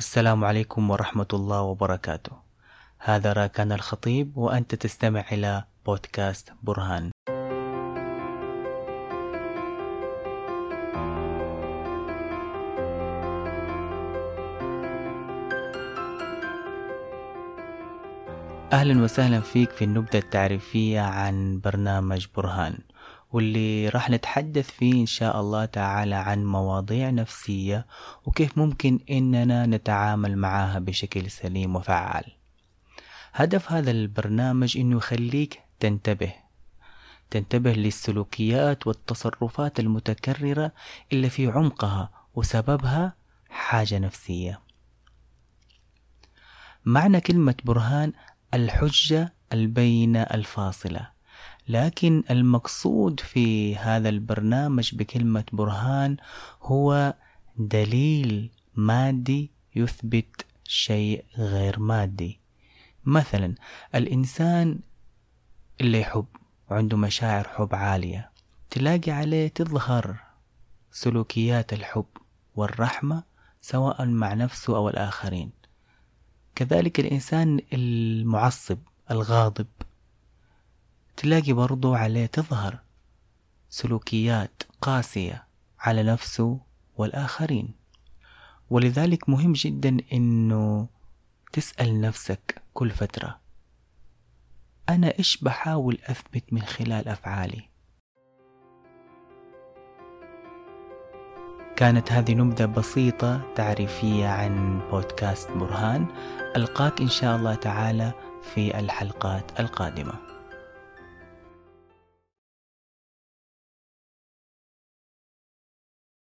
السلام عليكم ورحمة الله وبركاته. هذا راكان الخطيب وأنت تستمع إلى بودكاست برهان. أهلا وسهلا فيك في النبذة التعريفية عن برنامج برهان. واللي راح نتحدث فيه إن شاء الله تعالى عن مواضيع نفسية وكيف ممكن إننا نتعامل معها بشكل سليم وفعال. هدف هذا البرنامج إنه يخليك تنتبه تنتبه للسلوكيات والتصرفات المتكررة اللي في عمقها وسببها حاجة نفسية. معنى كلمة برهان الحجة البينة الفاصلة. لكن المقصود في هذا البرنامج بكلمة برهان هو دليل مادي يثبت شيء غير مادي. مثلا الإنسان اللي يحب وعنده مشاعر حب عالية تلاقي عليه تظهر سلوكيات الحب والرحمة سواء مع نفسه أو الآخرين. كذلك الإنسان المعصب الغاضب تلاقي برضو عليه تظهر سلوكيات قاسية على نفسه والآخرين. ولذلك مهم جدا إنه تسأل نفسك كل فترة أنا إيش بحاول أثبت من خلال أفعالي؟ كانت هذه نبذة بسيطة تعريفية عن بودكاست برهان ألقاك إن شاء الله تعالى في الحلقات القادمة.